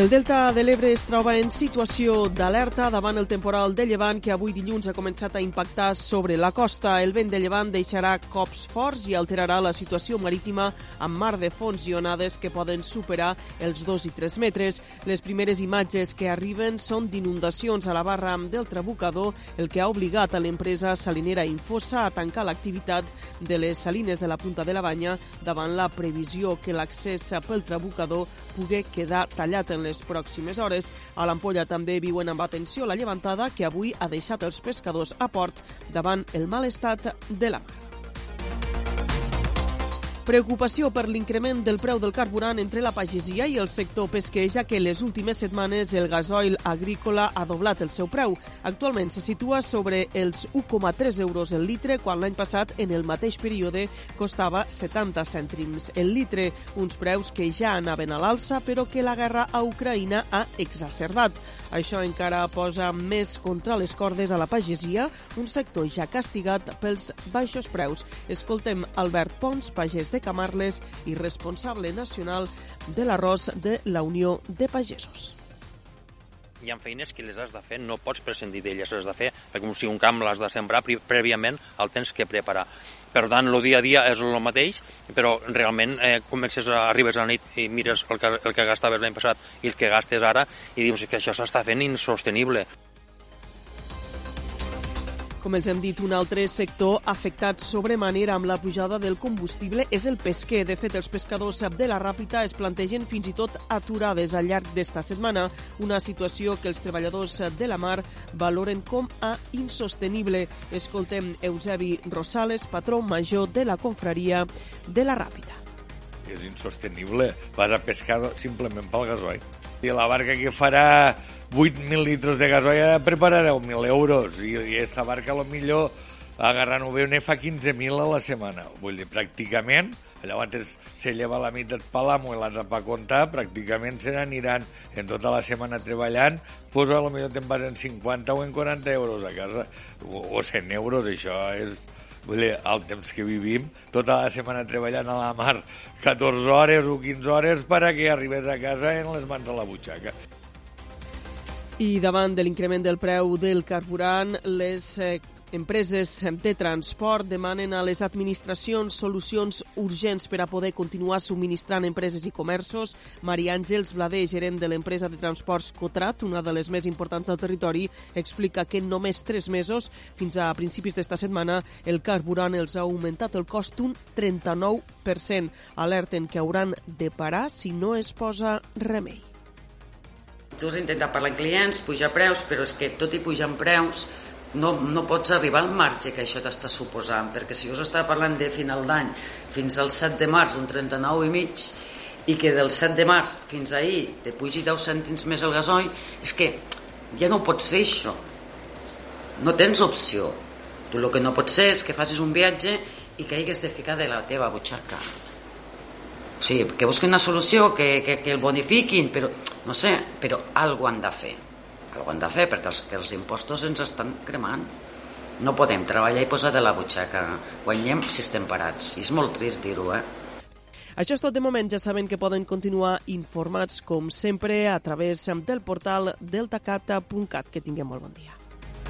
El Delta de l'Ebre es troba en situació d'alerta davant el temporal de llevant que avui dilluns ha començat a impactar sobre la costa. El vent de llevant deixarà cops forts i alterarà la situació marítima amb mar de fons i onades que poden superar els 2 i 3 metres. Les primeres imatges que arriben són d'inundacions a la barra del Trabucador, el que ha obligat a l'empresa salinera Infosa a tancar l'activitat de les salines de la Punta de la Banya davant la previsió que l'accés pel Trabucador pugui quedar tallat en en les pròximes hores. A l'Ampolla també viuen amb atenció la llevantada que avui ha deixat els pescadors a port davant el mal estat de la mar. Preocupació per l'increment del preu del carburant entre la pagesia i el sector pesquer, ja que les últimes setmanes el gasoil agrícola ha doblat el seu preu. Actualment se situa sobre els 1,3 euros el litre, quan l'any passat, en el mateix període, costava 70 cèntims el litre, uns preus que ja anaven a l'alça, però que la guerra a Ucraïna ha exacerbat. Això encara posa més contra les cordes a la pagesia, un sector ja castigat pels baixos preus. Escoltem Albert Pons, pagès de Camarles i responsable nacional de l'arròs de la Unió de Pagesos hi ha feines que les has de fer, no pots prescindir d'elles, les has de fer, perquè si un camp l'has de sembrar, prèviament el tens que preparar. Per tant, el dia a dia és el mateix, però realment eh, comences a, arribes a la nit i mires el que, el que gastaves l'any passat i el que gastes ara i dius que això s'està fent insostenible. Com els hem dit, un altre sector afectat sobremanera amb la pujada del combustible és el pesquer. De fet, els pescadors de la Ràpita es plantegen fins i tot aturades al llarg d'esta setmana, una situació que els treballadors de la mar valoren com a insostenible. Escoltem Eusebi Rosales, patró major de la confraria de la Ràpita. És insostenible. Vas a pescar simplement pel gasoil. I la barca que farà 8.000 litres de de preparar 10.000 euros. I, i esta barca a lo millor agarrant-ho bé ne fa 15.000 a la setmana. Vull dir, pràcticament, llavors se lleva la meitat per l'amo i l'altra per comptar, pràcticament se n'aniran en tota la setmana treballant, lo millor te'n vas en 50 o en 40 euros a casa, o, o 100 euros, això és, vull dir, el temps que vivim, tota la setmana treballant a la mar 14 hores o 15 hores per a que arribes a casa en les mans de la butxaca. I davant de l'increment del preu del carburant, les eh, empreses de transport demanen a les administracions solucions urgents per a poder continuar subministrant empreses i comerços. Maria Àngels Blader, gerent de l'empresa de transports Cotrat, una de les més importants del territori, explica que en només tres mesos, fins a principis d'esta setmana, el carburant els ha augmentat el cost un 39%. Alerten que hauran de parar si no es posa remei tu has d'intentar parlar amb clients, pujar preus, però és que tot i pujant preus no, no pots arribar al marge que això t'està suposant, perquè si us estava parlant de final d'any fins al 7 de març un 39 i mig i que del 7 de març fins ahir te pugi 10 cèntims més el gasoll, és que ja no pots fer això. No tens opció. Tu el que no pots ser és que facis un viatge i que hagués de ficar de la teva butxaca. O sigui, que busquin una solució, que, que, que el bonifiquin, però, no sé, però alguna han de fer. Alguna han de fer, perquè els, que els impostos ens estan cremant. No podem treballar i posar de la butxaca. Guanyem si estem parats. I és molt trist dir-ho, eh? Això és tot de moment. Ja saben que poden continuar informats, com sempre, a través del portal deltacata.cat. Que tinguem molt bon dia.